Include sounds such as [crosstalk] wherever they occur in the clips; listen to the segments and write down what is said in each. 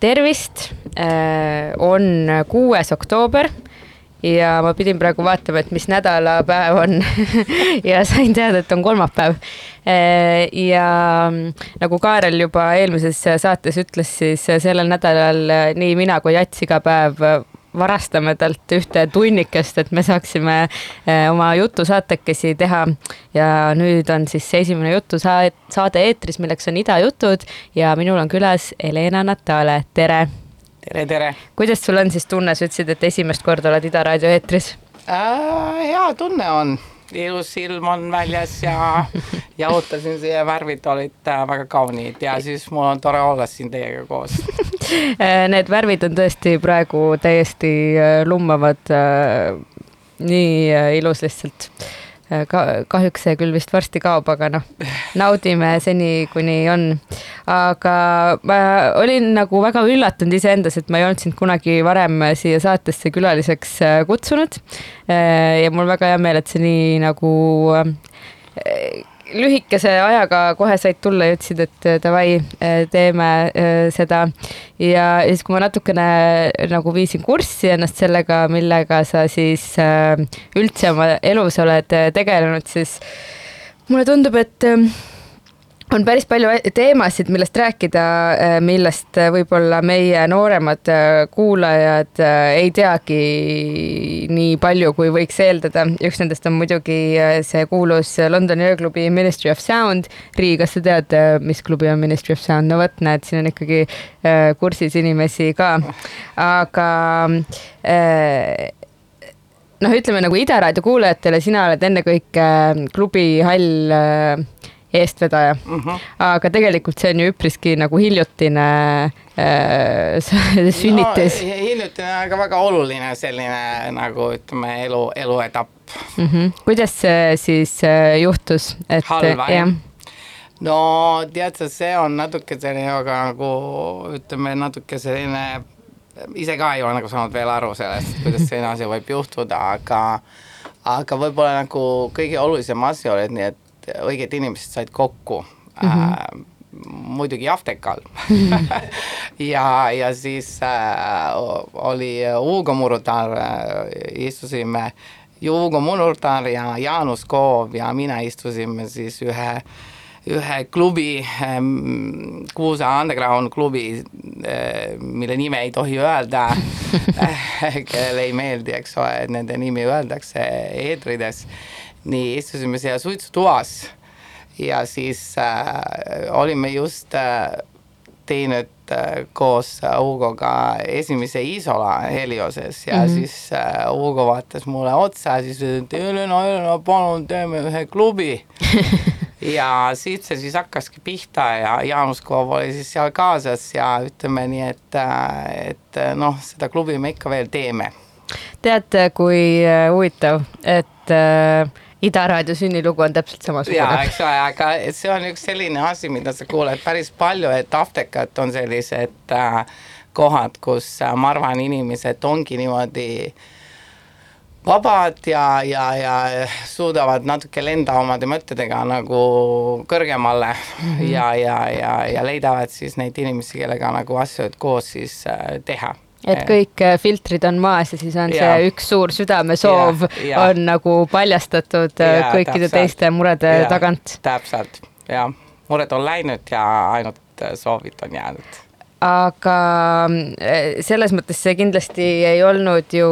tervist, on kuues oktoober ja ma pidin praegu vaatama, et mis nädalapäev on [laughs] ja sain teada, et on kolmapäev. ja nagu Kaarel juba eelmises saates ütles, siis sellel nädalal nii mina kui Jats iga päev varastame talt ühte tunnikest, et me saaksime eh, oma jutusaatekesi teha. ja nüüd on siis see esimene jutusaade, saade eetris, milleks on Ida jutud ja minul on külas Helena Natale, tere. tere, tere. kuidas sul on siis tunne, sa ütlesid, et esimest korda oled Ida raadio eetris? Äh, hea tunne on, ilus ilm on väljas ja [laughs] jalutasin siia, värvid olid äh, väga kaunid ja siis mul on tore olla siin teiega koos. [laughs] Need värvid on tõesti praegu täiesti äh, lummavad. nii äh, ilus lihtsalt. Ka kahjuks see küll vist varsti kaob, aga noh, naudime seni, kuni on. aga ma olin nagu väga üllatunud iseendas, et ma ei olnud sind kunagi varem siia saatesse külaliseks äh, kutsunud. ja mul väga hea meel, et sa nii nagu äh, lühikese ajaga kohe said tulla ja ütlesid, et davai, teeme äh, seda. ja siis, kui ma natukene nagu viisin kurssi ennast sellega, millega sa siis äh, üldse oma elus oled äh, tegelenud, siis mulle tundub, et on päris palju teemasid, millest rääkida, millest võib-olla meie nooremad kuulajad ei teagi nii palju, kui võiks eeldada. üks nendest on muidugi see kuulus Londoni ööklubi Ministry of Sound. Riigi, kas sa tead, mis klubi on Ministry of Sound? no vot, näed, siin on ikkagi kursis inimesi ka, aga noh, ütleme nagu Ida raadio kuulajatele, sina oled ennekõike klubi hall eestvedaja mm. Mhm. -hmm. aga tegelikult see on ju üpriski nagu hiljutine äh, [laughs] sünnitis no, hiljutine, aga väga oluline selline nagu ütleme, elu, eluetapp. mm. -hmm. kuidas see siis äh, juhtus, et Halva, jah? no tead sa, see on natuke selline, aga nagu ütleme, natuke selline, ise ka ei ole nagu saanud veel aru sellest, kuidas selline asi võib juhtuda, aga aga võib-olla nagu kõige olulisem asi oli, et nii, et õiged inimesed said kokku mm. -hmm. Äh, muidugi Aftekal [laughs] ja, ja siis äh, oli Hugo Murutar äh,, istusime Juugo Munurtar ja Jaanus Koov ja mina istusime siis ühe ühe klubi, Kuusa Underground klubi, mille nime ei tohi öelda [laughs] [laughs] kellele ei meeldi, eks ole, et nende nimi öeldakse eetrides. Nii, istusime seal suitsutoas ja siis äh, olime just äh, teinud äh, koos Hugoga esimese Isola Helioses ja mm -hmm. siis äh, Hugo vaatas mulle otsa ja siis ütles, et Helena, Helena, palun teeme ühe klubi [laughs] ja siit see siis hakkaski pihta ja Jaanus Koov oli siis seal kaasas ja ütleme nii, et, et noh, seda klubi me ikka veel teeme. tead, kui äh, huvitav, et äh, Ida Raadio sünnilugu on täpselt samasugune. jaa, eks ole, aga see on üks selline asi, mida sa kuuled päris palju, et Aftekat on sellised äh, kohad, kus äh, ma arvan, inimesed ongi niimoodi vabad ja, ja, ja suudavad natuke lenda omade mõtetega nagu kõrgemale mm -hmm. ja, ja, ja, ja leidavad siis neid inimesi, kellega nagu asju koos siis äh, teha et kõik äh, filtrid on maas ja siis on ja. see üks suur südamesoov Ja, ja. on nagu paljastatud äh, Jaa, kõikide täpselt. teiste murede Jaa, tagant. täpselt, jah, mured on läinud ja ainult äh, soovid on jäänud. aga äh, selles mõttes see kindlasti ei olnud ju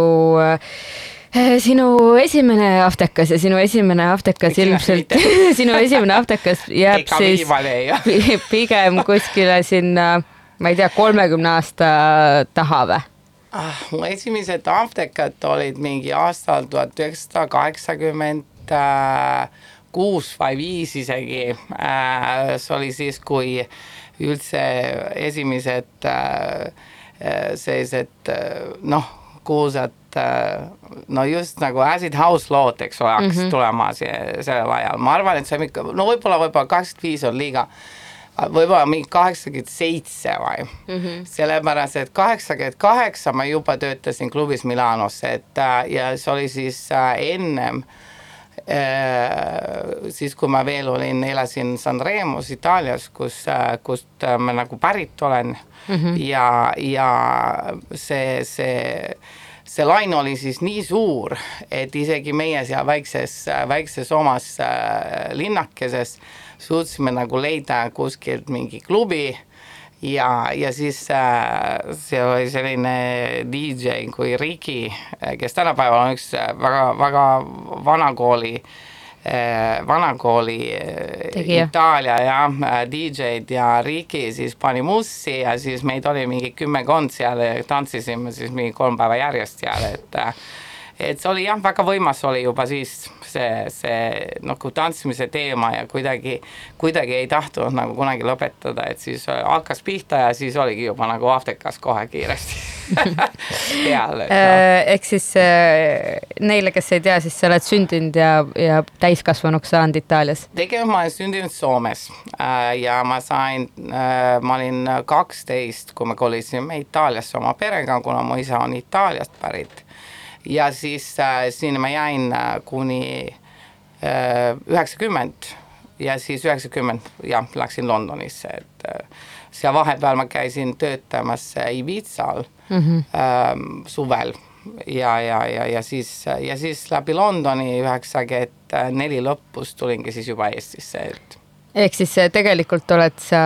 sinu esimene aftekas ja sinu esimene aftekas ilmselt, [laughs] sinu esimene aftekas jääb siis pigem kuskile sinna, ma ei tea, kolmekümne aasta taha või? ah, mu esimesed aftekad olid mingi aastal tuhat üheksasada kaheksakümmend kuus või viis isegi. see oli siis, kui üldse esimesed äh, äh, sellised äh, noh, kuulsad no just nagu Acid House lood, eks ole, hakkasid mm -hmm. tulema sellel ajal, ma arvan, et see on ikka, no võib-olla, võib-olla kaheksakümmend viis on liiga võib-olla mingi kaheksakümmend seitse või mm -hmm. sellepärast, et kaheksakümmend kaheksa ma juba töötasin klubis Milanos, et äh, ja see oli siis äh, ennem äh, siis, kui ma veel olin, elasin Sanremos Itaalias, kus, kust ma nagu pärit olen mm -hmm. ja, ja see, see see lain oli siis nii suur, et isegi meie seal väikses, väikses omas linnakeses suutsime nagu leida kuskilt mingi klubi ja, ja siis äh, seal oli selline DJ kui Riki, kes tänapäeval on üks väga, väga vanakooli äh, vanakooli äh, Tegija. Itaalia jah, DJ-d ja Riki siis pani mussi ja siis meid oli mingi kümmekond seal ja tantsisime siis mingi kolm päeva järjest seal, et äh, et see oli jah, väga võimas oli juba siis see, see nagu tantsimise teema ja kuidagi, kuidagi ei tahtnud nagu kunagi lõpetada, et siis hakkas pihta ja siis oligi juba nagu Aafrikas kohe kiiresti [laughs] peal, et noh. ehk siis äh, neile, kes ei tea, siis sa oled sündinud ja, ja täiskasvanuks saanud Itaalias. tegelikult ma olen sündinud Soomes äh, ja ma sain äh,, ma olin kaksteist, kui me kolisime Itaaliasse oma perega, kuna mu isa on Itaaliast pärit. Ja siis äh, sinna ma jäin äh, kuni üheksakümmend ja siis üheksakümmend jah, läksin Londonisse, et äh, seal vahepeal ma käisin töötamas Ibizal mm -hmm. äh, suvel ja, ja, ja, ja siis, ja siis läbi Londoni üheksakümmend neli lõpus tulingi siis juba Eestisse, et ehk siis äh, tegelikult oled sa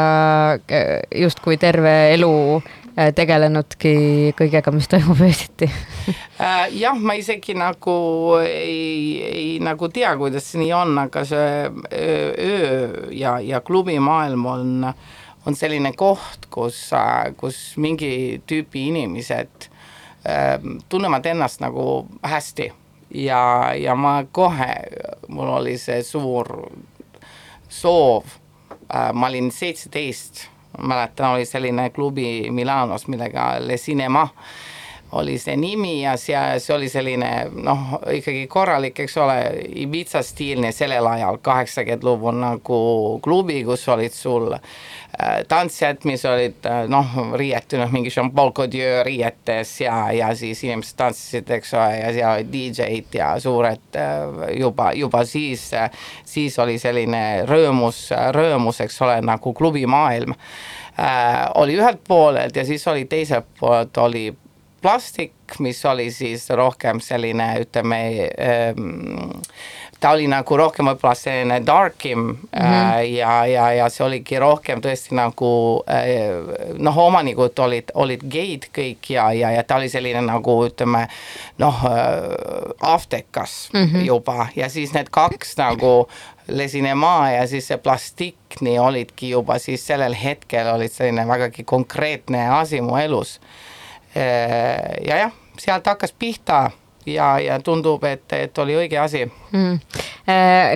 äh, justkui terve elu äh, tegelenudki kõigega, mis toimub öösiti. Äh, jah, ma isegi nagu ei, ei nagu tea, kuidas see nii on, aga see öö, öö ja, ja klubimaailm on, on selline koht, kus, kus mingi tüüpi inimesed äh, tunnevad ennast nagu hästi. Ja, ja ma kohe, mul oli see suur soov äh,, ma olin seitseteist, mäletan, oli selline klubi Milanos, millega Le Cinema oli see nimi ja see, see oli selline noh, ikkagi korralik, eks ole, Ibiza stiilne sellel ajal, kaheksakümmend lugu nagu klubi, kus olid sul äh, tantsijad, mis olid äh, noh, riietunud mingi Jean-Paul Gaudieu riietes ja, ja siis inimesed tantsisid, eks ole, ja seal olid DJ-d ja suured äh, juba, juba siis, siis oli selline rõõmus, rõõmus, eks ole, nagu klubimaailm. Äh, oli ühelt poolelt ja siis oli teiselt poolt oli plastik, mis oli siis rohkem selline, ütleme ähm,, ta oli nagu rohkem võib-olla selline darkim mm -hmm. äh, ja, ja, ja see oligi rohkem tõesti nagu äh, noh, omanikud olid, olid geid kõik ja, ja, ja ta oli selline nagu ütleme noh äh,, aftekas mm -hmm. juba ja siis need kaks nagu Le Cinema ja siis see plastik, nii olidki juba siis sellel hetkel olid selline vägagi konkreetne asi mu elus ja jah, sealt hakkas pihta ja, ja tundub, et, et oli õige asi. mm..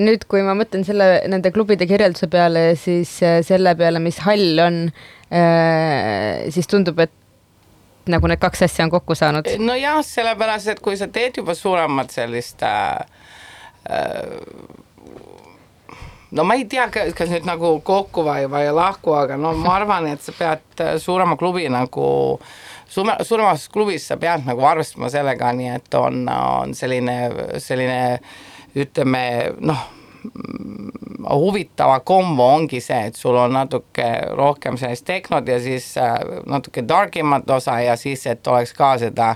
nüüd, kui ma mõtlen selle, nende klubide kirjelduse peale, siis äh, selle peale, mis hall on, siis tundub, et nagu need kaks asja on kokku saanud. nojah, sellepärast, et kui sa teed juba suuremat sellist äh, äh, no ma ei tea, kas nüüd nagu kokku või, või lahku, aga no ma arvan, et sa pead äh, suurema klubi nagu suure, suuremas klubis sa pead nagu arvestama sellega, nii et on, on selline, selline ütleme noh, huvitava kombo ongi see, et sul on natuke rohkem sellist tehnot ja siis äh, natuke darkimat osa ja siis, et oleks ka seda,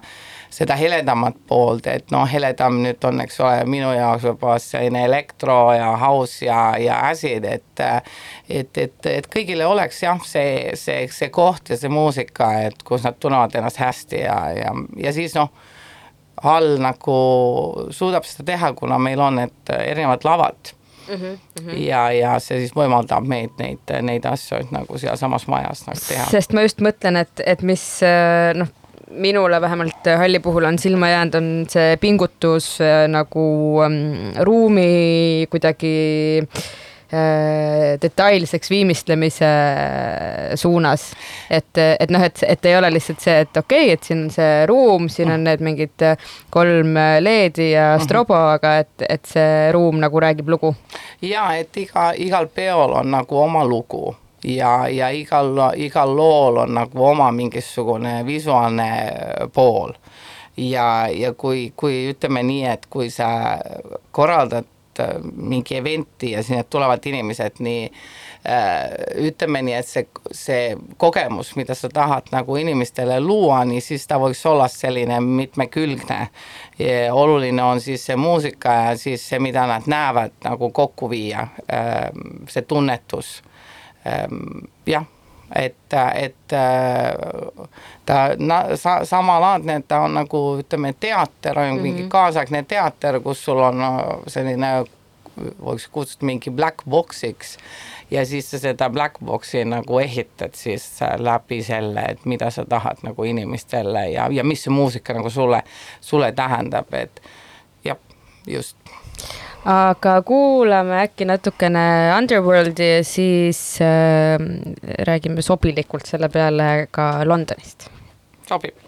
seda heledamat poolt, et noh, heledam nüüd on, eks ole, minu jaoks võib-olla selline elektro ja house ja, ja acid, et et, et, et kõigile oleks jah, see, see, see koht ja see muusika, et kus nad tunnevad ennast hästi ja, ja, ja siis noh, all nagu suudab seda teha, kuna meil on need erinevad lavad mm. -hmm. ja, ja see siis võimaldab meid neid, neid asju nagu sealsamas majas nagu teha. sest ma just mõtlen, et, et mis noh, minule vähemalt halli puhul on silma jäänud, on see pingutus äh, nagu ähm, ruumi kuidagi äh, detailseks viimistlemise suunas. et, et noh, et, et ei ole lihtsalt see, et okei okay,, et siin on see ruum, siin on need mingid äh, kolm LED-i ja strobo, aga et, et see ruum nagu räägib lugu. ja et iga, igal peol on nagu oma lugu ja, ja igal, igal lool on nagu oma mingisugune visuaalne pool. ja, ja kui, kui ütleme nii, et kui sa korraldad äh, mingi event'i ja sinna tulevad inimesed nii äh, ütleme nii, et see, see kogemus, mida sa tahad nagu inimestele luua, nii siis ta võiks olla selline mitmekülgne. oluline on siis see muusika ja siis see, mida nad näevad nagu kokku viia, see tunnetus. jah, et, et äh, ta na, sa, samalaadne, et ta on nagu ütleme, teater on mm -hmm. mingi kaasaegne teater, kus sul on äh, selline võiks kutsuda mingi black box'iks ja siis sa seda black box'i nagu ehitad siis läbi selle, et mida sa tahad nagu inimestele ja, ja mis see muusika nagu sulle, sulle tähendab, et jah, just. Aga kuulame äkki natukene Underworldi ja siis äh, räägime sobilikult selle peale ka Londonist. sobib.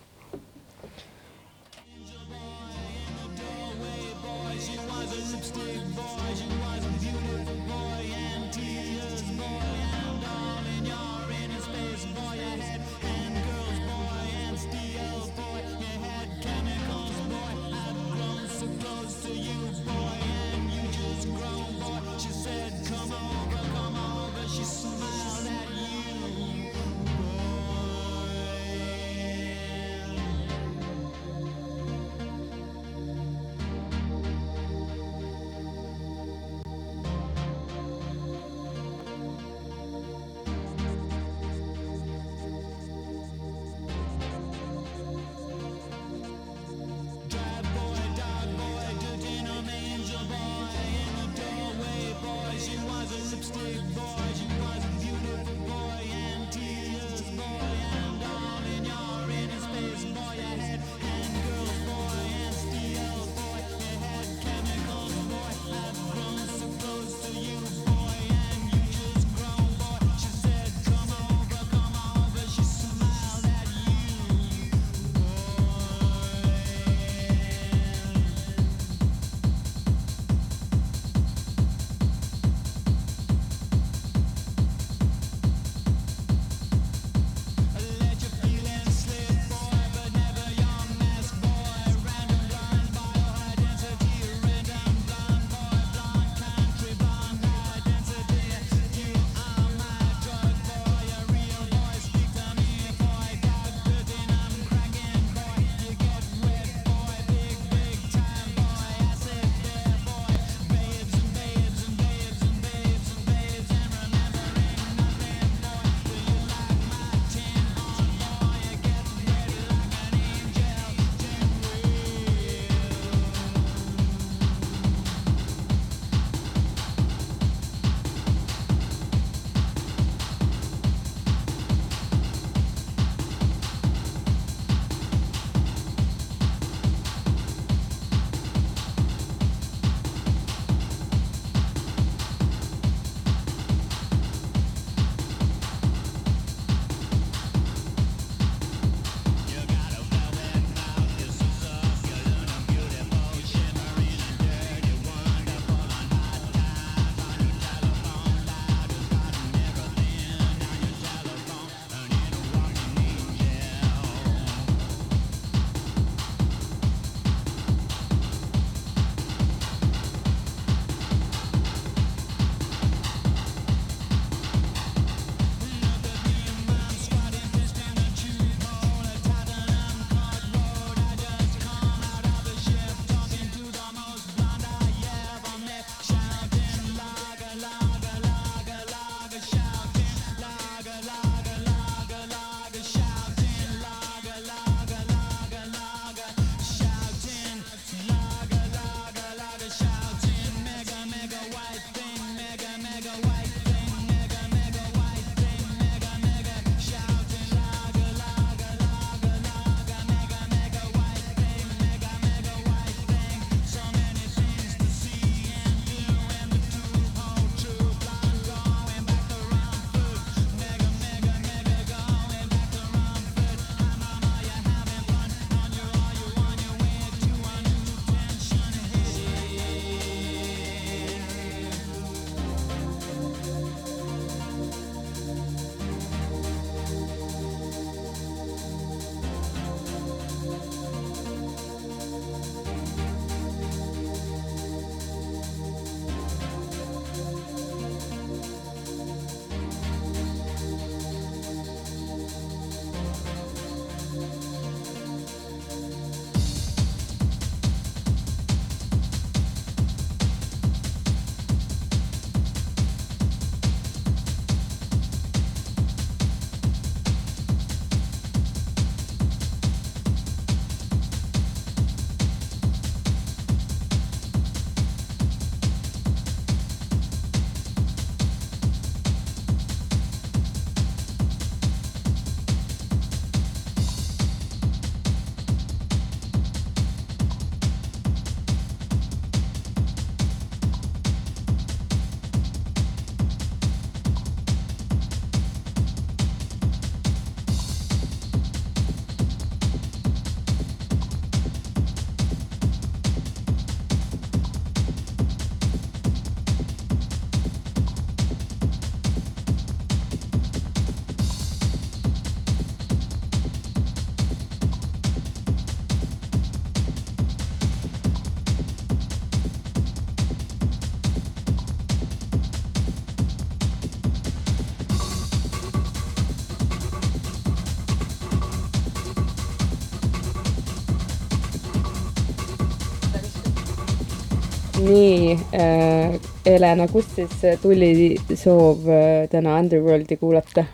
Nii äh,, Helena, kust siis tuli soov äh, täna Underworldi kuulata?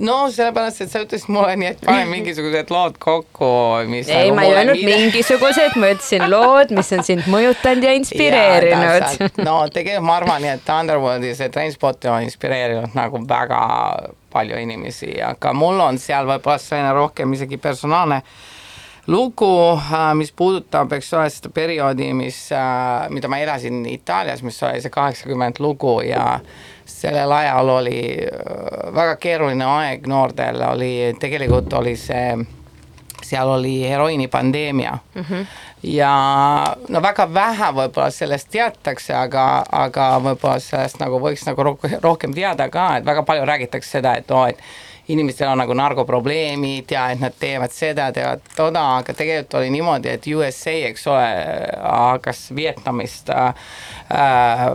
no sellepärast, et sa ütlesid mulle nii, et pane mingisugused lood kokku, mis ei, nagu ma ei öelnud mide- mingisugused, ma ütlesin lood, mis on sind mõjutanud ja [laughs] inspireerinud no tegelikult ma arvan, et Underworldi see Trainspot on inspireerinud nagu väga palju inimesi, aga mul on seal võib-olla selline rohkem isegi personaalne lugu, mis puudutab, eks ole, seda perioodi, mis, mida ma elasin Itaalias, mis oli see kaheksakümmend lugu ja sellel ajal oli äh, väga keeruline aeg noortel, oli, tegelikult oli see, seal oli heroiinipandeemia mm. -hmm. ja no väga vähe võib-olla sellest teatakse, aga, aga võib-olla sellest nagu võiks nagu rohkem, teada ka, et väga palju räägitakse seda, et oo, et inimestel on nagu narkoprobleemid ja et nad teevad seda, teevad toda, aga tegelikult oli niimoodi, et USA, eks ole, hakkas Vietnamist äh,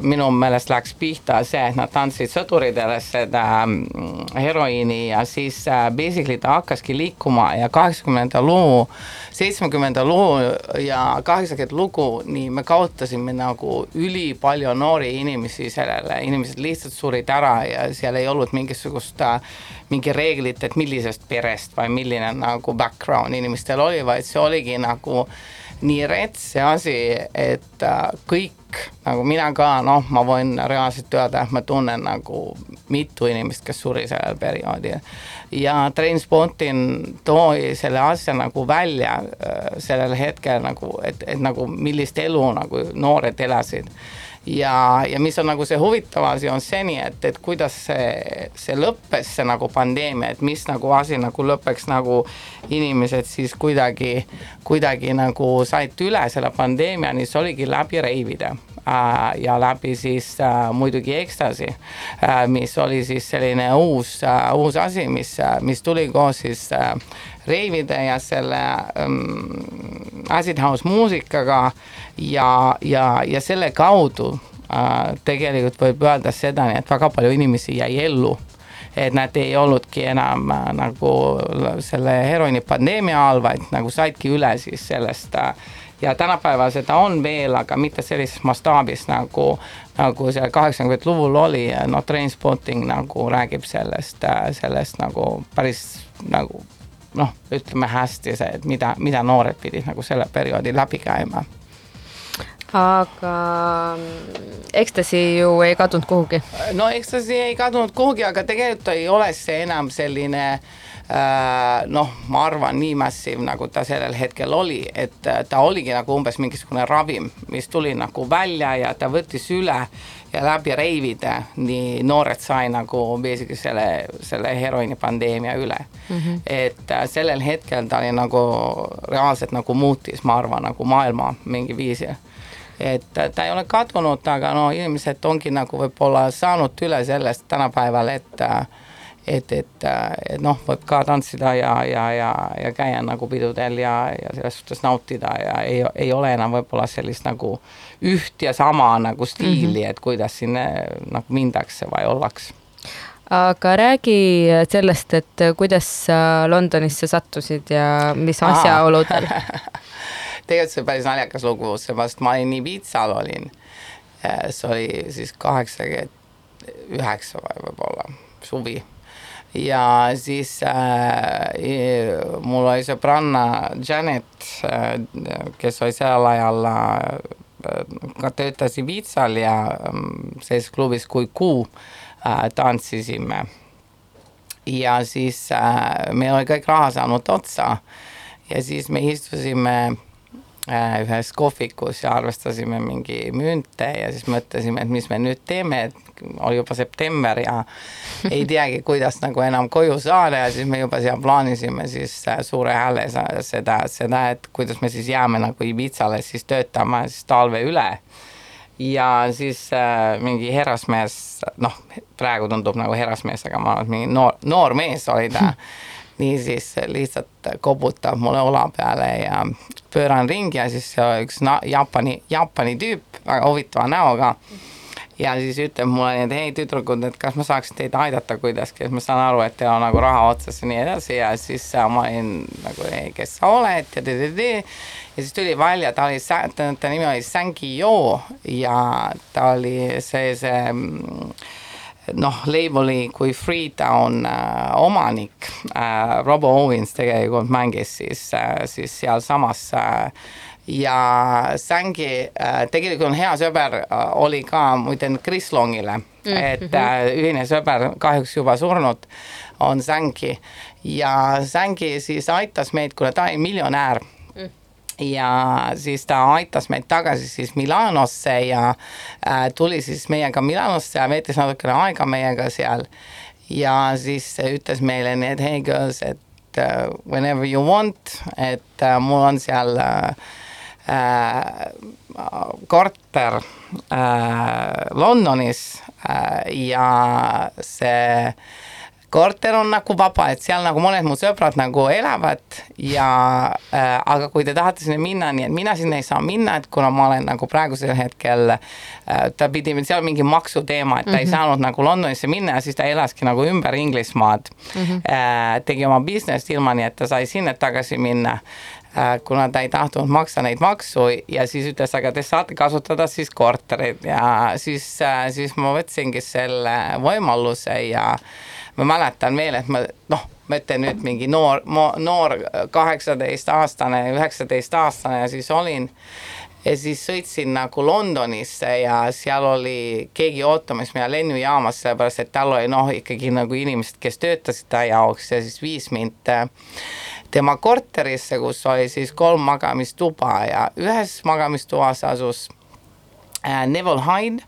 minu meelest läks pihta see, et nad andsid sõduritele seda mm, heroiini ja siis äh, basically ta hakkaski liikuma ja kaheksakümnenda luu, seitsmekümnenda luu ja kaheksakümmend lugu, nii me kaotasime nagu ülipalju noori inimesi sellele, inimesed lihtsalt surid ära ja seal ei olnud mingisugust äh, mingi reeglit, et millisest perest või milline nagu background inimestel oli, vaid see oligi nagu nii rets see asi, et äh, kõik nagu mina ka, noh, ma võin reaalselt öelda, et ma tunnen nagu mitu inimest, kes suri sellel perioodil. ja Trainspotting toi selle asja nagu välja äh, sellel hetkel nagu, et, et nagu millist elu nagu noored elasid ja, ja mis on nagu see huvitav asi, on see nii, et, et kuidas see, see lõppes, see nagu pandeemia, et mis nagu asi nagu lõppeks nagu inimesed siis kuidagi, kuidagi nagu said üle selle pandeemia, nii see oligi läbi reivide äh, ja läbi siis äh, muidugi ekstasi äh,, mis oli siis selline uus äh,, uus asi, mis äh,, mis tuli koos siis äh, reivide ja selle ähm, acid house muusikaga ja, ja, ja selle kaudu äh, tegelikult võib öelda seda, et väga palju inimesi jäi ellu. Et nad ei olnudki enam äh, nagu selle heroinipandeemia all, vaid nagu saidki üle siis sellest äh, ja tänapäeval seda on veel, aga mitte sellises mastaabis nagu, nagu see kaheksakümnendat luvul oli noh, Trainspotting nagu räägib sellest, sellest nagu päris nagu noh, ütleme hästi see, et mida, mida noored pidid nagu selle perioodi läbi käima aga ekstasi ju ei kadunud kuhugi. no eks ta siia ei kadunud kuhugi, aga tegelikult ei ole see enam selline äh, noh, ma arvan, nii massiiv, nagu ta sellel hetkel oli, et äh, ta oligi nagu umbes mingisugune ravim, mis tuli nagu välja ja ta võttis üle ja läbi reivide nii noored sai nagu basically selle, selle heroinipandeemia üle mm. -hmm. et äh, sellel hetkel ta oli nagu reaalselt nagu muutis, ma arvan, nagu maailma mingi viisi et äh, ta ei ole kadunud, aga no inimesed ongi nagu võib-olla saanud üle sellest tänapäeval, et äh, et, et, äh, et noh, võib ka tantsida ja, ja, ja, ja käia nagu pidudel ja, ja selles suhtes nautida ja ei, ei ole enam võib-olla sellist nagu üht ja sama nagu stiili mm, -hmm. et kuidas siin äh, nagu mindakse või ollakse aga räägi sellest, et kuidas sa Londonisse sattusid ja mis asjaoludel. [laughs] tegelikult see päris naljakas lugu, seepärast ma olin Ibiitsal olin, see oli siis kaheksakümmend üheksa või võib-olla suvi ja siis äh, mul oli sõbranna Janet äh,, kes oli sellel ajal äh, ka töötas Ibiitsal ja ähm, sellises klubis kui Kuu äh, tantsisime. Ja siis äh, meil oli kõik raha saanud otsa. Ja siis me istusime äh, ühes kohvikus ja arvestasime mingi münte ja siis mõtlesime, et mis me nüüd teeme, et oli juba september ja [laughs] ei teagi, kuidas nagu enam koju saada ja siis me juba seal plaanisime siis äh, suure hääle seda, seda, et kuidas me siis jääme nagu Ibiitsale siis töötama siis talve üle ja siis äh, mingi härrasmees, noh, praegu tundub nagu härrasmees, aga ma arvan, et mingi noor, noor mees oli ta. [laughs] niisiis lihtsalt koputab mulle õla peale ja pööran ringi ja siis see oli üks na- Jaapani, Jaapani tüüp väga huvitava näoga. ja siis ütleb mulle, et hei tüdrukud, et kas ma saaksin teid aidata kuidagi, et ma saan aru, et teil on nagu raha otsas ja nii edasi ja siis ma olin nagu, kes sa oled ja tõ-tõ-tõ. ja siis tuli välja, ta oli, ta, ta nimi oli Sangi Joo ja ta oli see, see mm, noh, label'i kui Freetown äh, omanik äh, Robo Owens tegelikult mängis siis äh,, siis sealsamas äh, ja Sängi äh, tegelikult on hea sõber äh, oli ka muide Chris Longile mm, -hmm. et äh, ühine sõber kahjuks juba surnud on Sängi ja Sängi siis aitas meid, kuna ta oli miljonär. Ja siis ta aitas meid tagasi siis Milanosse ja äh, tuli siis meiega Milanosse ja veetis natukene aega meiega seal. Ja siis ütles meile nii, et hey girls, et uh, whenever you want, et uh, mul on seal uh, äh, korter äh, Londonis äh, ja see korter on nagu vaba, et seal nagu mõned mu sõbrad nagu elavad ja äh, aga kui te tahate sinna minna, nii et mina sinna ei saa minna, et kuna ma olen nagu praegusel hetkel äh,, ta pidi, seal mingi maksuteema, et ta mm -hmm. ei Mhm. saanud nagu Londonisse minna ja siis ta elaski nagu ümber Inglismaad mm. -hmm. äh, tegi oma business'i ilma, nii et ta sai sinna tagasi minna kuna ta ei tahtnud maksta neid maksu ja siis ütles, aga te saate kasutada siis korterit ja siis äh,, siis ma võtsingi selle võimaluse ja ma mäletan veel, et ma noh, ma ütlen nüüd mingi noor, noor kaheksateistaastane, üheksateistaastane ja siis olin. Ja siis sõitsin nagu Londonisse ja seal oli keegi ootamas mina lennujaamas, sellepärast et tal oli noh, ikkagi nagu inimesed, kes töötasid ta jaoks ja siis viis mind äh, tema korterisse, kus oli siis kolm magamistuba ja ühes magamistoas asus äh, Neville Hyde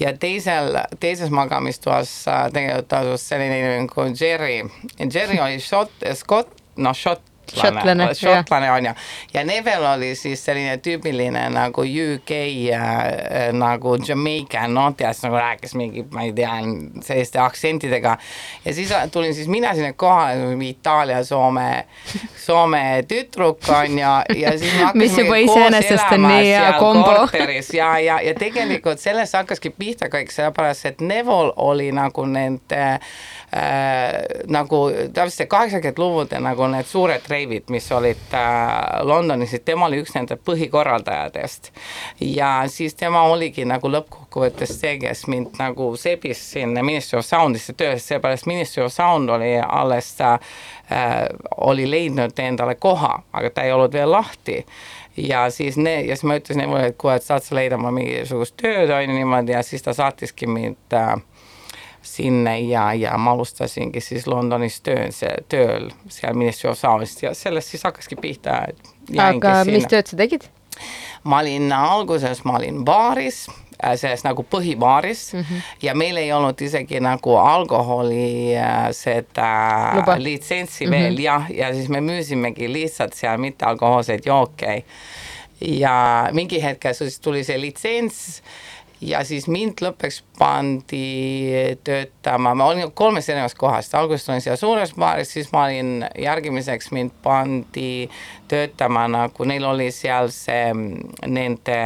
ja teisel, teises magamistoas äh, tegelikult asus selline inimene nagu Jerry. Jerry oli šot, skot, noh, šot, Šotlane, jah. šotlane on ju, ja Nevel oli siis selline tüüpiline nagu UK äh, nagu Jamaican, tead, nagu rääkis mingi, ma ei tea, selliste aktsentidega. ja siis tulin siis mina sinna kohale, Itaalia, Soome, [laughs] Soome tüdruk on ju, ja siis me hakkasime koos elama seal korteris. Ja, ja, ja tegelikult sellest hakkaski pihta kõik, sellepärast et Neville oli nagu nende äh, nagu täpselt kaheksakümnendate lugude nagu need suured reivid, mis olid äh, Londonis, et tema oli üks nende põhikorraldajatest. ja siis tema oligi nagu lõppkokkuvõttes see, kes mind nagu sebis sinna Ministry of Soundisse töösse, seepärast Ministry of Sound oli alles äh, oli leidnud endale koha, aga ta ei olnud veel lahti ja siis ne- ja siis ma ütlesin Nevule, et kuule, et saad sa leida mulle mingisugust tööd on ju niimoodi ja siis ta saatiski mind äh, sinna ja, ja ma alustasingi siis Londonis töö, tööl seal Ministry of Soundist ja sellest siis hakkaski pihta. aga mis tööd sa tegid? ma olin alguses, ma olin baaris äh, selles nagu põhibaaris mm -hmm. ja meil ei olnud isegi nagu alkoholi äh, seda Luba. litsentsi mm -hmm. veel jah, ja siis me müüsimegi lihtsalt seal mittealkohoolseid jooke. ja mingi hetk siis tuli see litsents ja siis mind lõpuks pandi töötama, ma olin kolmes erinevas kohas, alguses olin seal suures baaris, siis ma olin järgimiseks, mind pandi töötama nagu, neil oli seal see mm, nende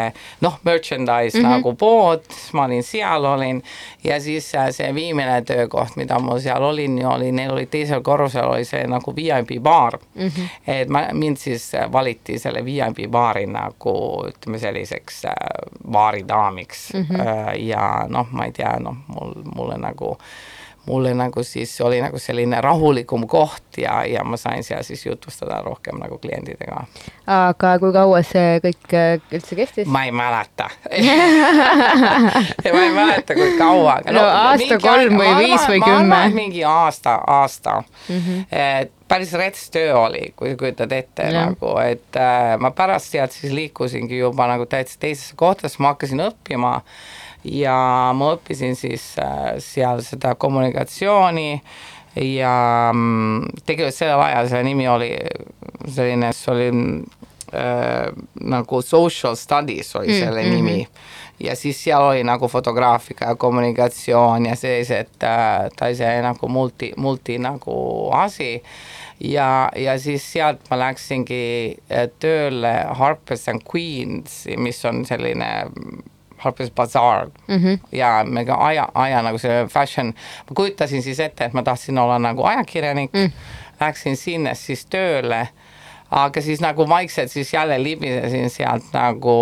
noh, merchandise mm -hmm. nagu pood, ma olin seal, olin ja siis äh, see viimane töökoht, mida mul seal olin, oli, neil oli teisel korrusel oli see nagu VIP baar mm. -hmm. et ma, mind siis äh, valiti selle VIP baari nagu ütleme selliseks äh, baaridaamiks mm -hmm. ja noh, ma ei tea, noh, mul, mulle nagu mulle nagu siis oli nagu selline rahulikum koht ja, ja ma sain seal siis jutustada rohkem nagu klientidega. aga kui kaua see kõik äh, üldse kestis? ma ei mäleta [laughs] ma ei mäleta, kui kaua. No aasta kolm või viis või kümme. mingi aasta, aasta mm. -hmm. et päris rets töö oli, kui kujutad ette Jah. nagu, et äh, ma pärast sealt siis liikusingi juba nagu täitsa teisesse kohta, sest ma hakkasin õppima ja ma õppisin siis äh, seal seda kommunikatsiooni ja mm, tegelikult sellel ajal selle nimi oli selline, see oli äh, nagu social studies oli Mm, selle mhm. nimi ja siis seal oli nagu fotograafika ja kommunikatsioon ja sellised äh,, ta oli see nagu multi, multi nagu asi ja, ja siis sealt ma läksingi äh, tööle Harpers and Queens, mis on selline Harper's Bazaar mm. -hmm. ja me ka aja, aja nagu see fashion, ma kujutasin siis ette, et ma tahtsin olla nagu ajakirjanik mm., läksin sinna siis tööle, aga siis nagu vaikselt siis jälle libisesin sealt nagu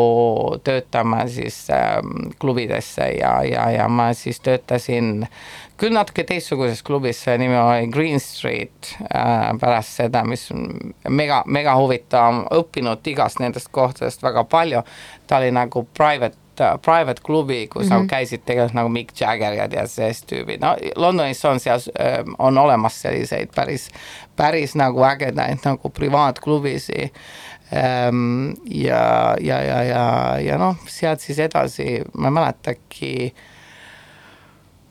töötama siis ähm, klubidesse ja, ja, ja ma siis töötasin küll natuke teistsuguses klubis, see nimi oli Green Street äh, pärast seda, mis mega, mega huvitav, õppinud igast nendest kohtadest väga palju, ta oli nagu private private klubi, kus mm -hmm. nagu käisid tegelikult nagu Mick Jagger ja tead sellist tüübi, no Londonis on seal, on olemas selliseid päris, päris nagu ägedaid nagu privaatklubisid ähm, ja, ja, ja, ja, ja noh, sealt siis edasi, ma ei mäletagi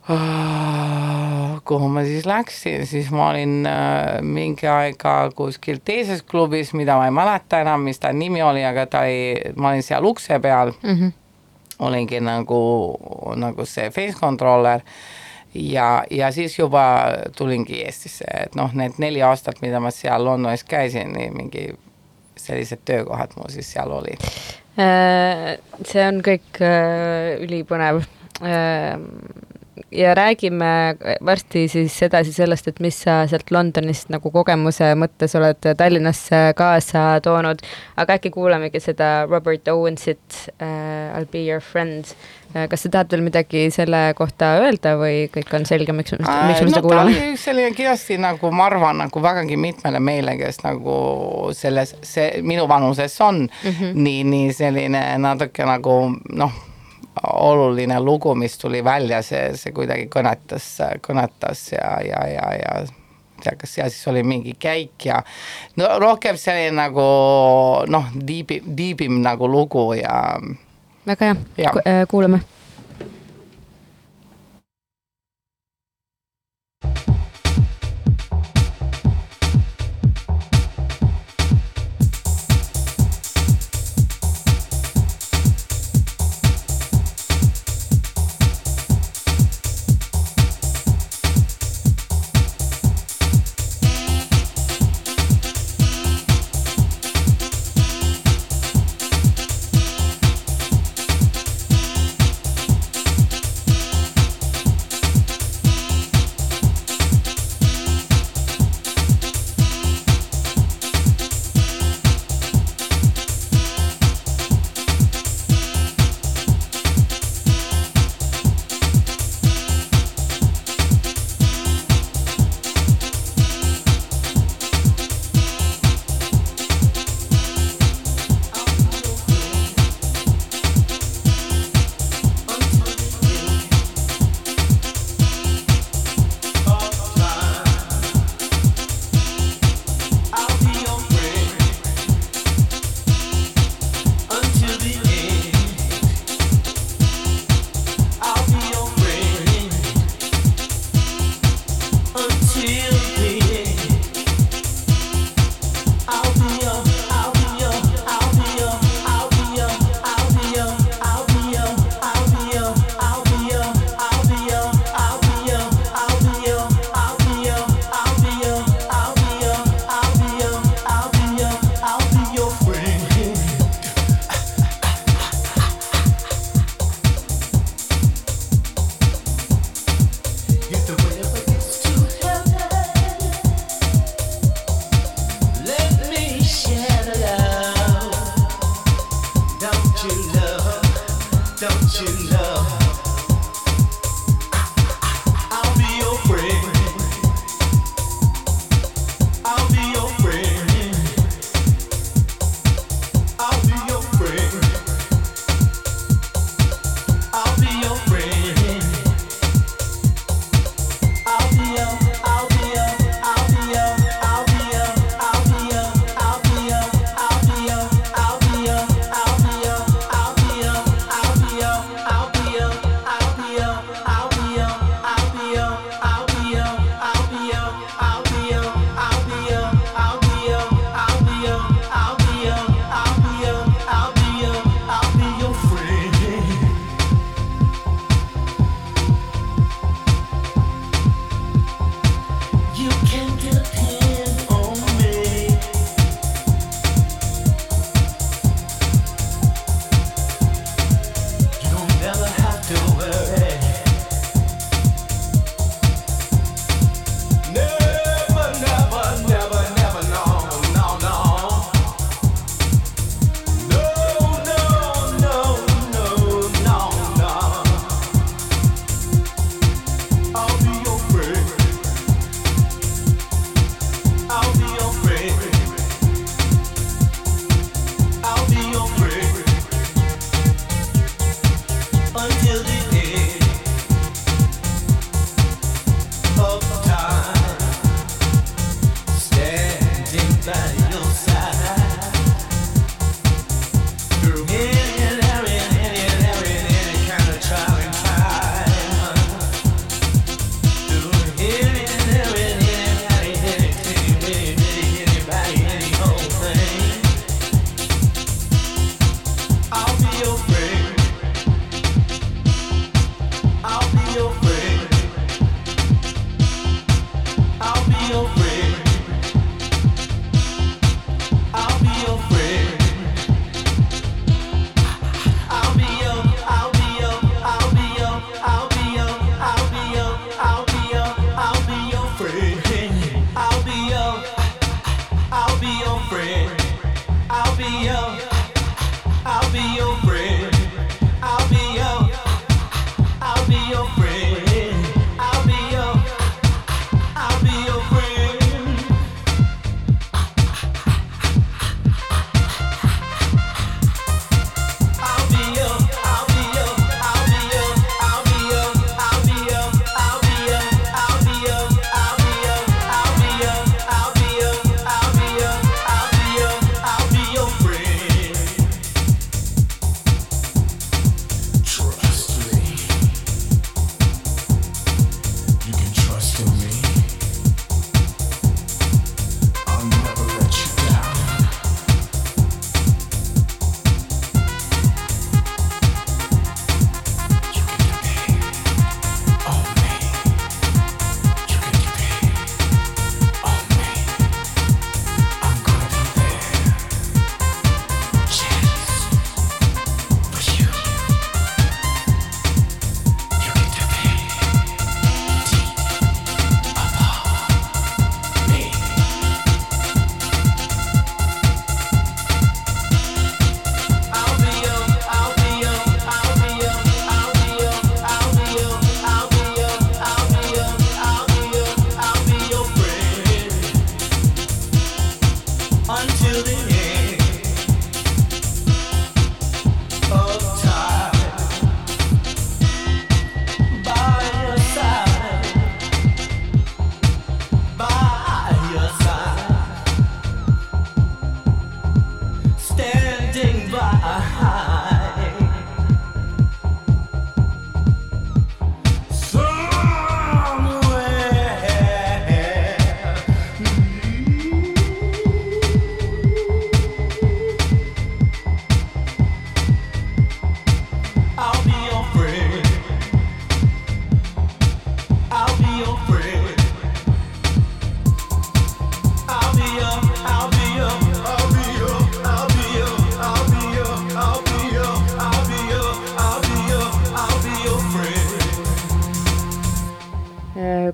Ah, kuhu ma siis läksin, siis ma olin äh, mingi aega kuskil teises klubis, mida ma ei mäleta enam, mis ta nimi oli, aga ta ei, ma olin seal ukse peal mm. -hmm. Olingi nagu, nagu see face controller ja, ja siis juba tulingi Eestisse, et noh, need neli aastat, mida ma seal Londonis käisin, mingi sellised töökohad mul siis seal olid. Äh, see on kõik äh, ülipõnev ja räägime varsti siis edasi sellest, et mis sa sealt Londonist nagu kogemuse mõttes oled Tallinnasse kaasa toonud, aga äkki kuulamegi seda Robert Owensit uh, I will be your friend uh,. kas sa tahad veel midagi selle kohta öelda või kõik on selge, miks, miks me no, seda kuulame? selline kindlasti nagu ma arvan, nagu vägagi mitmele meile, kes nagu selles, see minu vanuses on mm -hmm. nii, nii selline natuke nagu noh oluline lugu, mis tuli välja, see, see kuidagi kõnetas, kõnetas ja, ja, ja, ja tea, kas seal siis oli mingi käik ja no rohkem selline nagu noh, diibi, diibim nagu lugu ja. väga hea, äh, kuulame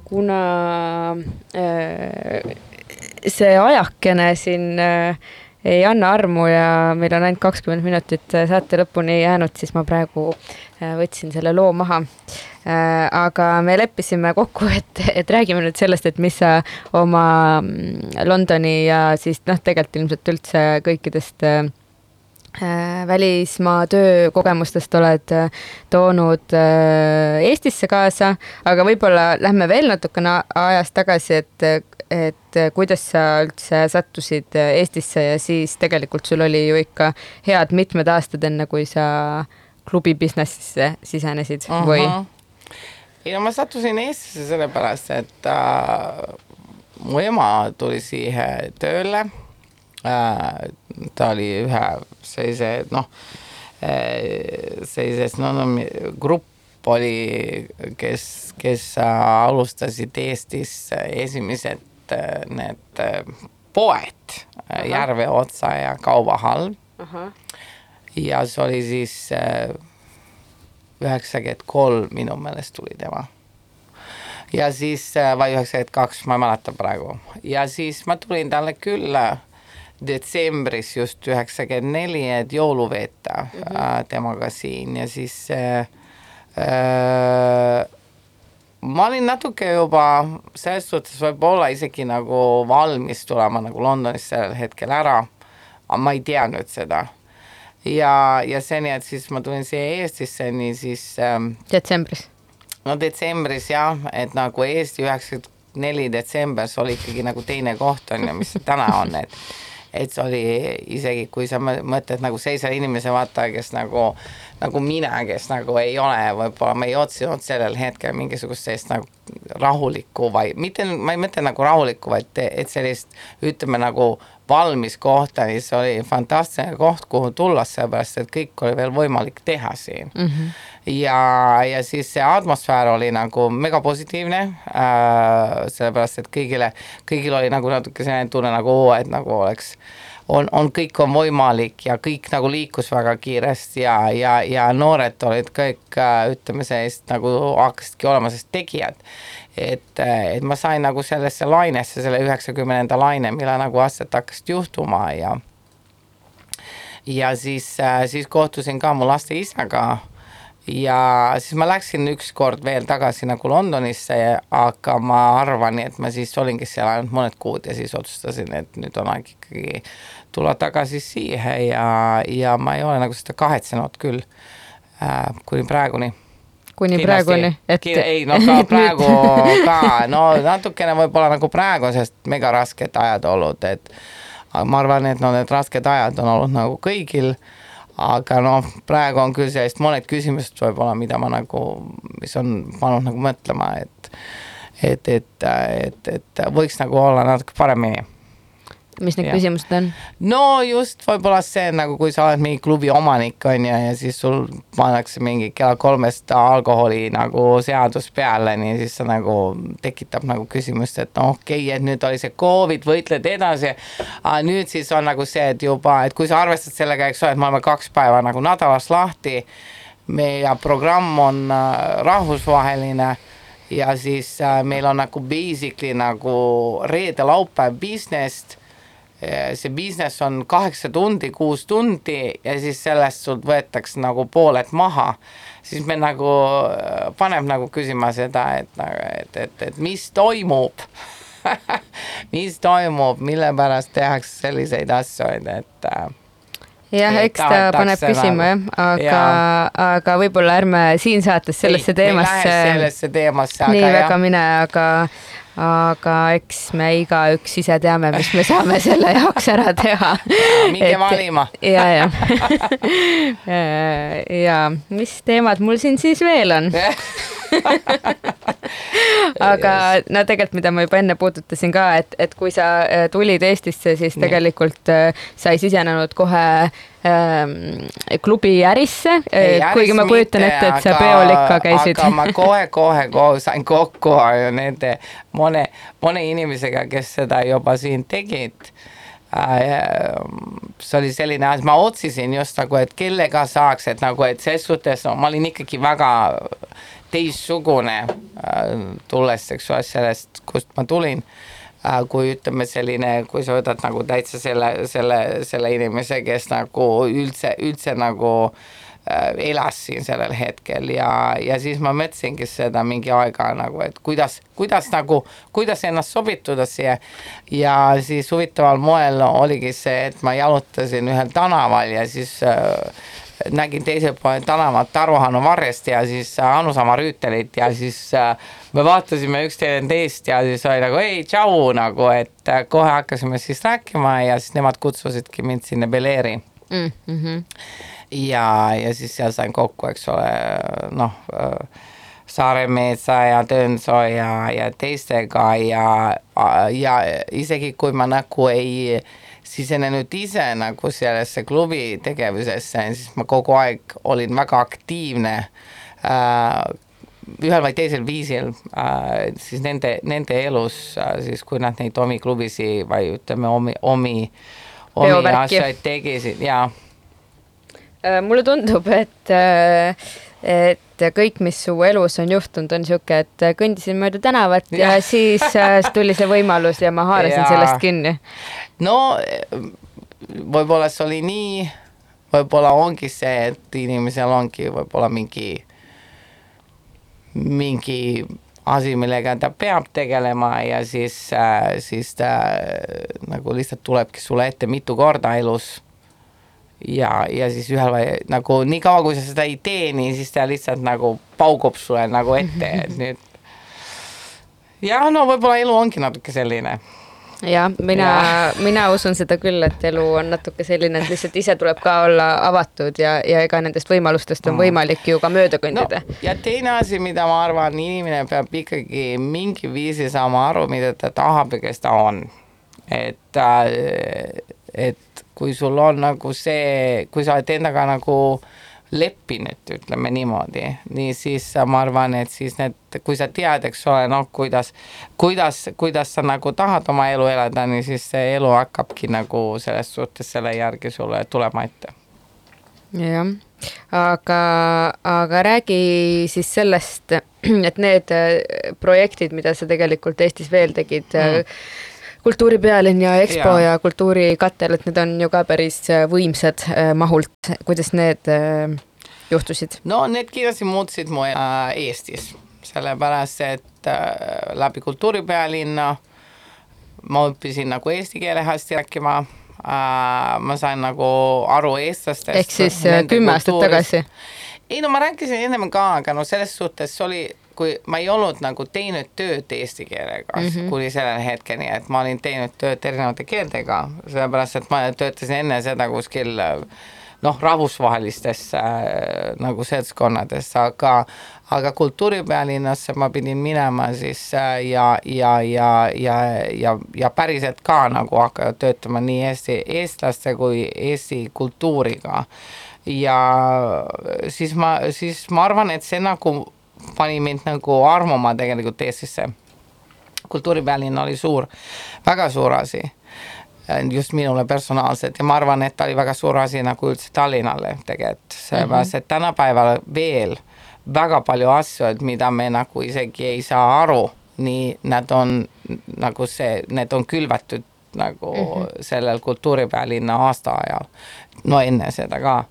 kuna äh, see ajakene siin äh, ei anna armu ja meil on ainult kakskümmend minutit äh, saate lõpuni jäänud, siis ma praegu võtsin selle loo maha. aga me leppisime kokku, [laughs] et, et räägime nüüd sellest, et mis sa oma mm, Londoni ja siis noh, tegelikult ilmselt üldse kõikidest äh, välismaa töökogemustest oled äh, toonud äh, Eestisse kaasa, aga võib-olla lähme veel natukene ajas tagasi, et, et äh, kuidas sa üldse sattusid äh, Eestisse ja siis tegelikult sul oli ju ikka head mitmed aastad, enne kui sa klubi business'isse sisenesid või? ei no ma sattusin Eestisse sellepärast, et äh, mu ema tuli siia tööle äh,. Ta oli ühe sellise noh äh,, sellises no, no grupp oli, kes, kes äh, alustasid Eestis äh, esimesed äh, need äh, poed äh, Järve otsa ja Kaubahall ja see oli siis äh, üheksakümmend kolm minu meelest tuli tema. ja siis äh, või üheksakümmend kaks, ma ei mäleta praegu. Ja siis ma tulin talle külla detsembris just üheksakümmend neli, et jõulu veeta mm -hmm. temaga siin ja siis äh, äh, ma olin natuke juba selles suhtes võib-olla isegi nagu valmis tulema nagu Londonist sellel hetkel ära, aga ma ei teadnud seda ja, ja see nii, et siis ma tulin siia Eestisse, nii siis ähm, detsembris. no detsembris jah, et nagu Eesti üheksakümmend neli detsembris oli ikkagi nagu teine koht on ju, mis see täna on, et [laughs] et see oli isegi, kui sa mõ- mõtled nagu sellise inimese vaata, kes nagu nagu mina, kes nagu ei ole, võib-olla ma ei otsinud sellel hetkel mingisugust sellist nagu rahulikku või mitte, ma ei mõtle nagu rahulikku, vaid et sellist ütleme nagu valmis kohta, siis oli fantastiline koht, kuhu tulla, sellepärast et kõik oli veel võimalik teha siin mm. -hmm. ja, ja siis see atmosfäär oli nagu mega positiivne äh,, sellepärast et kõigile, kõigil oli nagu natuke selline tunne nagu, et nagu oleks on, on, kõik on võimalik ja kõik nagu liikus väga kiiresti ja, ja, ja noored olid kõik äh, ütleme sellist nagu hakkasidki olema sellist tegijad. et, et ma sain nagu sellesse lainesse, selle üheksakümnenda laine, mille nagu asjad hakkasid juhtuma ja ja siis, siis kohtusin ka mu laste isaga. Ja siis ma läksin ükskord veel tagasi nagu Londonisse, aga ma arvan, et ma siis olingi seal ainult mõned kuud ja siis otsustasin, et nüüd on aeg ikkagi tulla tagasi siia ja, ja ma ei ole nagu seda kahetsenud küll äh, kuni praeguni kuni Kindlasti. praeguni, et ei no ka [laughs] praegu ka, no natukene võib-olla nagu praegu, sest mega rasked ajad olnud, et ma arvan, et no need rasked ajad on olnud nagu kõigil, aga noh, praegu on küll sellist mõned küsimused võib-olla, mida ma nagu, mis on pannud nagu mõtlema, et et, et, et, et võiks nagu olla natuke paremini mis need jah. küsimused on? no just võib-olla see nagu, kui sa oled mingi klubi omanik on ju ja siis sul pannakse mingi kella kolmest alkoholi nagu seadus peale, nii siis see nagu tekitab nagu küsimust, et no okei okay,, et nüüd oli see Covid, võitled edasi. aga nüüd siis on nagu see, et juba, et kui sa arvestad sellega, eks ole, et me oleme kaks päeva nagu nädalas lahti. meie programm on äh, rahvusvaheline ja siis äh, meil on nagu basically nagu reede-laupäev business see business on kaheksa tundi, kuus tundi ja siis sellest sult võetakse nagu pooled maha, siis me nagu äh, paneb nagu küsima seda, et, et, et, et mis toimub? [laughs] Mis toimub, mille pärast tehakse selliseid asju, et äh, jah, Ei, eks ta paneb tahetakse küsima jah. Nagu-, aga Jaa., aga võib-olla ärme siin saates sellesse ei, teemasse sellesse teemasse, nii aga väga jah, mine, aga, aga eks me igaüks ise teame, mis me saame selle jaoks ära teha. [laughs] minge valima. [laughs] ja, ja, [laughs] ja mis teemad mul siin siis veel on? [laughs] aga no tegelikult, mida ma juba enne puudutasin ka, et, et kui sa äh, tulid Eestisse, siis tegelikult äh, sa ei sisenenud kohe ähm, klubi ärisse, Ei, kuigi ma kujutan ette, et sa peol ikka käisid. aga ma [laughs] kohe-kohe kohe sain kokku nende mõne, mõne inimesega, kes seda juba siin tegid. See oli selline asi, ma otsisin just nagu, et kellega saaks, et nagu, et ses suhtes no, ma olin ikkagi väga teistsugune, tulles, eks ole, sellest, kust ma tulin. kui ütleme selline, kui sa võtad nagu täitsa selle, selle, selle inimese, kes nagu üldse, üldse nagu äh, elas siin sellel hetkel ja, ja siis ma mõtlesingi seda mingi aega nagu, et kuidas, kuidas nagu, kuidas ennast sobituda siia. ja siis huvitaval moel oligi see, et ma jalutasin ühel tänaval ja siis äh, nägin teisel pool tänavat Taru Hanno Varrest ja siis äh, Anu Sama Rüütelit ja siis äh, me vaatasime üksteine teist ja siis oli nagu ei, tšau nagu, et äh, kohe hakkasime siis rääkima ja siis nemad kutsusidki mind sinna Beleeri mm. -hmm. ja, ja siis seal sain kokku, eks ole, noh, Saaremeetsa ja Tõnsoo ja, ja teistega ja, ja isegi kui ma nagu ei sisenenud ise nagu sellesse klubi tegevusesse, siis ma kogu aeg olin väga aktiivne äh, ühel või teisel viisil äh, siis nende, nende elus äh, siis, kui nad neid omi klubisi või ütleme, omi, omi, omi Peovärki. asju tegisid ja Äh, mulle tundub, et, et kõik, mis su elus on juhtunud, on niisugune, et kõndisin mööda tänavat ja, ja [laughs] siis äh, tuli see võimalus ja ma haarasin Jaa. sellest kinni. no võib-olla see oli nii, võib-olla ongi see, et inimesel ongi võib-olla mingi, mingi asi, millega ta peab tegelema ja siis, siis ta nagu lihtsalt tulebki sulle ette mitu korda elus. ja, ja siis ühel nagu niikaua, kui sa seda ei tee, nii siis ta lihtsalt nagu paugub sulle nagu ette, et [laughs] nüüd. jah, no võib-olla elu ongi natuke selline jah, mina Jaa. [laughs] mina usun seda küll, et elu on natuke selline, et lihtsalt ise tuleb ka olla avatud ja, ja ega nendest võimalustest on Mm. võimalik ju ka mööda kõndida no,. ja teine asi, mida ma arvan, inimene peab ikkagi mingi viisi saama aru, mida ta tahab ja kes ta on. et, et kui sul on nagu see, kui sa oled endaga nagu leppinud, ütleme niimoodi, nii siis ma arvan, et siis need, kui sa tead, eks ole, noh, kuidas, kuidas, kuidas sa nagu tahad oma elu elada, nii siis see elu hakkabki nagu selles suhtes selle järgi sulle tulema ette. jah aga, aga räägi siis sellest, [clears throat] et need äh, projektid, mida sa tegelikult Eestis veel tegid mm., kultuuripealinn ja EXPO ja. Ja Kultuurikatel, et need on ju ka päris äh, võimsad äh, mahult, kuidas need äh, juhtusid? no need kindlasti muutsid mu Eestis, sellepärast et läbi kultuuripealinna ma õppisin nagu eesti keele hästi rääkima ma sain nagu aru eestlastest. ehk siis kümme aastat tagasi. ei no ma rääkisin ennem ka, aga no selles suhtes oli, kui ma ei olnud nagu teinud tööd eesti keelega mm -hmm. kuni selle hetkeni, et ma olin teinud tööd erinevate keeltega, sellepärast et ma töötasin enne seda kuskil noh, rahvusvahelistes äh, nagu seltskonnades, aga aga kultuuripealinnasse ma pidin minema siis äh, ja, ja, ja, ja, ja, ja päriselt ka nagu hakata töötama nii Eesti, eestlaste kui Eesti kultuuriga ja siis ma, siis ma arvan, et see nagu pani mind nagu armuma tegelikult Eestisse. kultuuripealinn oli suur, väga suur asi, just minule personaalselt. Ja ma arvan, et ta oli väga suur asi nagu üldse Tallinnale tegelikult, sellepärast et tänapäeval veel väga palju asju, et mida me nagu isegi ei saa aru, nii nad on nagu see, need on külvatud nagu mm -hmm. sellel kultuuripealinna aastaajal, no enne seda ka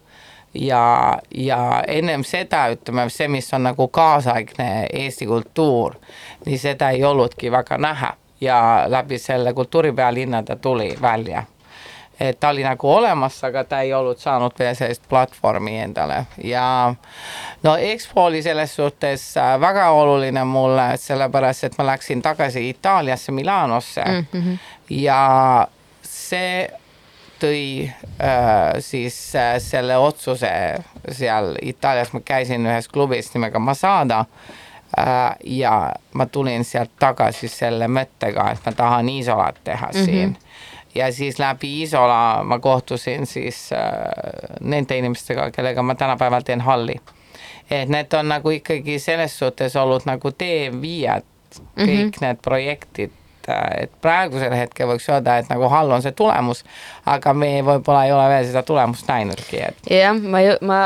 ja, ja ennem seda ütleme see, mis on nagu kaasaegne Eesti kultuur, nii seda ei olnudki väga näha ja läbi selle kultuuripealinna ta tuli välja. et ta oli nagu olemas, aga ta ei olnud saanud veel sellist platvormi endale ja no EXPO oli selles suhtes äh, väga oluline mulle, sellepärast et ma läksin tagasi Itaaliasse Milanosse mm -hmm. ja see tõi äh, siis äh, selle otsuse seal Itaalias, ma käisin ühes klubis nimega Masada äh, ja ma tulin sealt tagasi selle mõttega, et ma tahan Isolat teha mm -hmm. siin. ja siis läbi Isola ma kohtusin siis äh, nende inimestega, kellega ma tänapäeval teen halli. et need on nagu ikkagi selles suhtes olnud nagu teeviijad, kõik mm -hmm. need projektid et praegusel hetkel võiks öelda, et nagu Hall on see tulemus, aga me võib-olla ei ole veel seda tulemust näinudki, et jah, ma, ma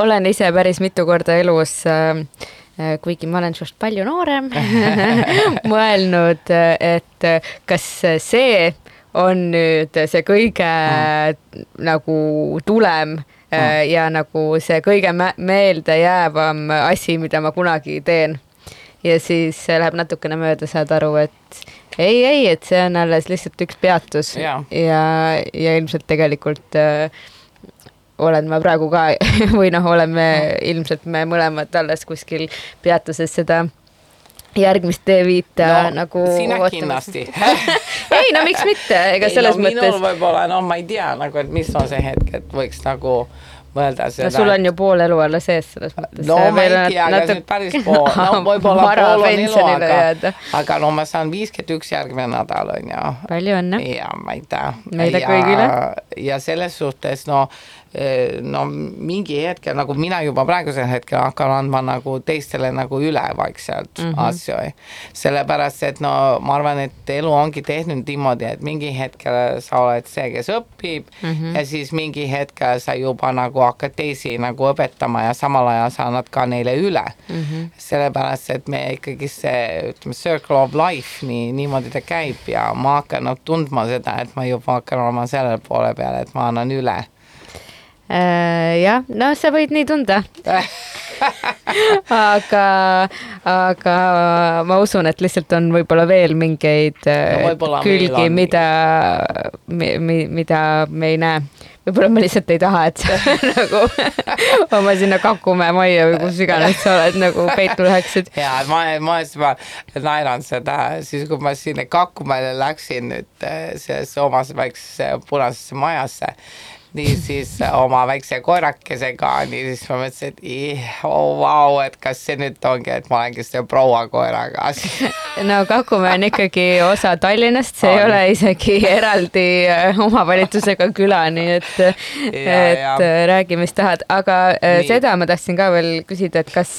olen ise päris mitu korda elus äh, kuigi ma olen sinust palju noorem [laughs] [laughs] mõelnud, et kas see on nüüd see kõige mm. nagu tulem mm. ja nagu see kõige meeldejäävam asi, mida ma kunagi teen. ja siis läheb natukene mööda, saad aru, et ei, ei, et see on alles lihtsalt üks peatus Jaa. ja, ja ilmselt tegelikult äh, olen ma praegu ka [laughs] või noh, oleme ilmselt me mõlemad alles kuskil peatuses seda järgmist teeviita no, nagu sina ootamas. kindlasti. [laughs] ei no miks mitte, ega selles no, mõttes minul, võib-olla, no ma ei tea nagu, et mis on see hetk, et võiks nagu mõelda seda. no sul on ju pool elu alles ees selles mõttes. no ma ei tea, aga see nüüd päris pool, no [laughs] võib-olla pool on elu, aga aga no ma saan viiskümmend üks järgmine nädal on ju. palju õnne. ja tea. Meile kõigile.. ja selles suhtes no, no mingi hetkel nagu mina juba praegusel hetkel hakkan andma nagu teistele nagu üle vaikselt mm. -hmm. asju. sellepärast, et no ma arvan, et elu ongi tehtud niimoodi, et mingi hetkel sa oled see, kes õpib mm. -hmm. ja siis mingi hetkel sa juba nagu hakkad teisi nagu õpetama ja samal ajal sa annad ka neile üle mm. -hmm. sellepärast, et me ikkagi see, ütleme, circle of life nii, niimoodi ta käib ja ma hakkan nagu tundma seda, et ma juba hakkan olema selle poole peal, et ma annan üle jah, no sa võid nii tunda. [laughs] aga, aga ma usun, et lihtsalt on võib-olla veel mingeid äh, No võib-olla veel külgi, on. mida, mida me ei näe. võib-olla ma lihtsalt ei taha, et sa [laughs] nagu oma sinna Kakumäe majja või kus iganes sa oled nagu peitu läheksid. ja ma, ma juba naeranud seda, siis kui ma sinna Kakumäele läksin nüüd eh, sellesse omasse väiksesse punasesse majasse, nii siis oma väikse koerakesega, nii siis ma mõtlesin, et ih, oh, vau, et kas see nüüd ongi, et ma olengi selle proua koeraga. [laughs] no Kakumäe on ikkagi osa Tallinnast, see ei On. ole isegi eraldi äh, omavalitsusega küla, nii et, [laughs] et ja. äh, räägi, mis tahad, aga äh, Nii. seda ma tahtsin ka veel küsida, et kas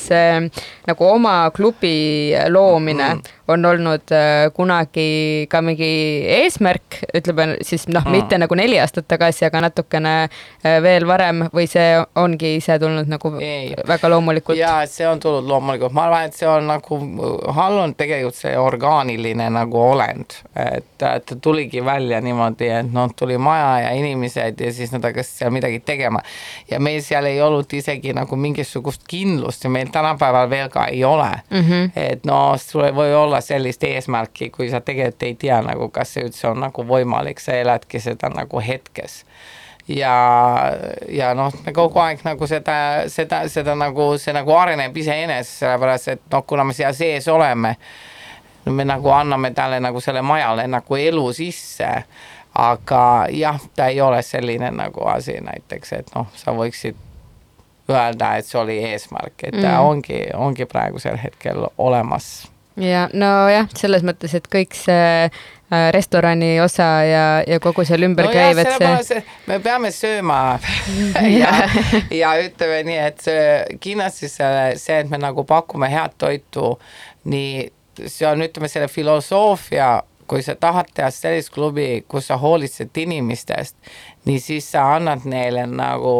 nagu oma klubi loomine Mhm. on olnud kunagi ka mingi eesmärk, ütleme siis noh, Mhm. mitte nagu neli aastat tagasi, aga natukene äh, veel varem või see ongi ise tulnud nagu Ei. väga loomulikult? ja see on tulnud loomulikult, ma arvan, et see on nagu, Hall on tegelikult see orgaaniline nagu olend, et ta tuligi välja niimoodi, et noh, tuli maja ja inimesed ja siis nad hakkasid seal midagi tegema ja meil seal ei olnud isegi nagu mingisugust kindlust ja meil tänapäeval veel ka ei ole mm. -hmm. et no sul ei või olla sellist eesmärki, kui sa tegelikult ei tea nagu, kas see üldse on nagu võimalik, sa eladki seda nagu hetkes ja, ja noh, me kogu aeg nagu seda, seda, seda nagu see nagu areneb iseenesest, sellepärast et noh, kuna me seal sees oleme, me nagu anname talle nagu selle majale nagu elu sisse. aga jah, ta ei ole selline nagu asi näiteks, et noh, sa võiksid öelda, et see oli eesmärk, et ta Mm. ongi, ongi praegusel hetkel olemas ja nojah, selles mõttes, et kõik see restorani osa ja, ja kogu seal ümber no käiv, et see me peame sööma. [laughs] Ja, ja. ütleme nii, et see kindlasti see, see, et me nagu pakume head toitu, nii see on, ütleme selle filosoofia, kui sa tahad teha sellist klubi, kus sa hoolitsed inimestest, nii siis sa annad neile nagu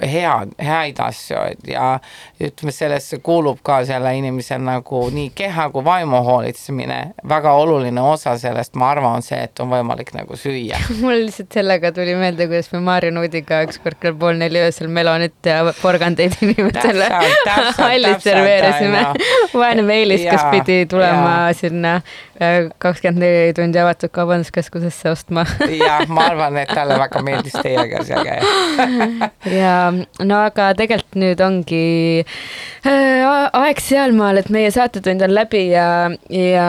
head, häid asju ja ütleme, sellesse kuulub ka selle inimese nagu nii keha kui vaimu hoolitsemine, väga oluline osa sellest, ma arvan, on see, et on võimalik nagu süüa. [laughs] mul lihtsalt sellega tuli meelde, kuidas me Maarja Nuudiga ükskord kell pool neli öösel melonit ja porgandeid täpselt, [laughs] hallis serveerisime [laughs] vaene Meelis, kes pidi tulema jaa. sinna äh, kakskümmend neli tundi avatud kaubanduskeskusesse ostma ja ma arvan, et talle väga meeldis teiega seal käia. ja no aga tegelikult nüüd ongi äh, aeg sealmaal, et meie saatetund on läbi ja, ja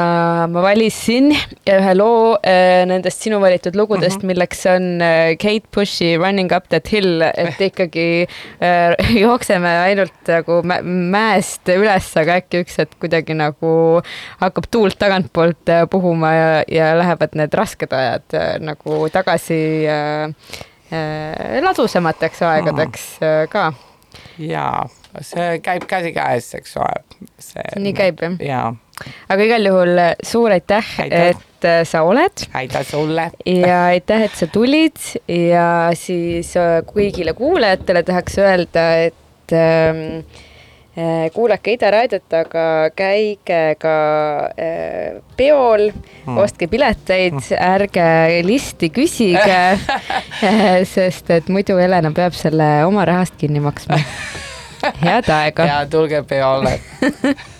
ma valisin ühe loo äh, nendest sinu valitud lugudest mm, -hmm. milleks on äh, Kate Bushi Running up that hill, et ikkagi äh, [laughs] jookseme ainult nagu mä- mäest üles, aga äkki üks hetk kuidagi nagu hakkab tuult tagantpoolt puhuma ja, ja lähevad need rasked ajad nagu tagasi äh, ladusamateks aegadeks äh, ka. ja see käib käsikäes, eks ole. nii käib jah? ja aga igal juhul äh, suur aitäh, et äh, sa oled aitäh sulle. ja aitäh, et sa tulid ja siis äh, kõigile kuulajatele tahaks öelda, et ähm, äh, kuulake Ida raadiot, aga käige ka äh, peol mm., ostke pileteid, ärge listi küsige, [laughs] sest et muidu Helena peab selle oma rahast kinni maksma. [laughs] head aega. ja tulge peole. [laughs]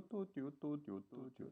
Tuh, tiutuh.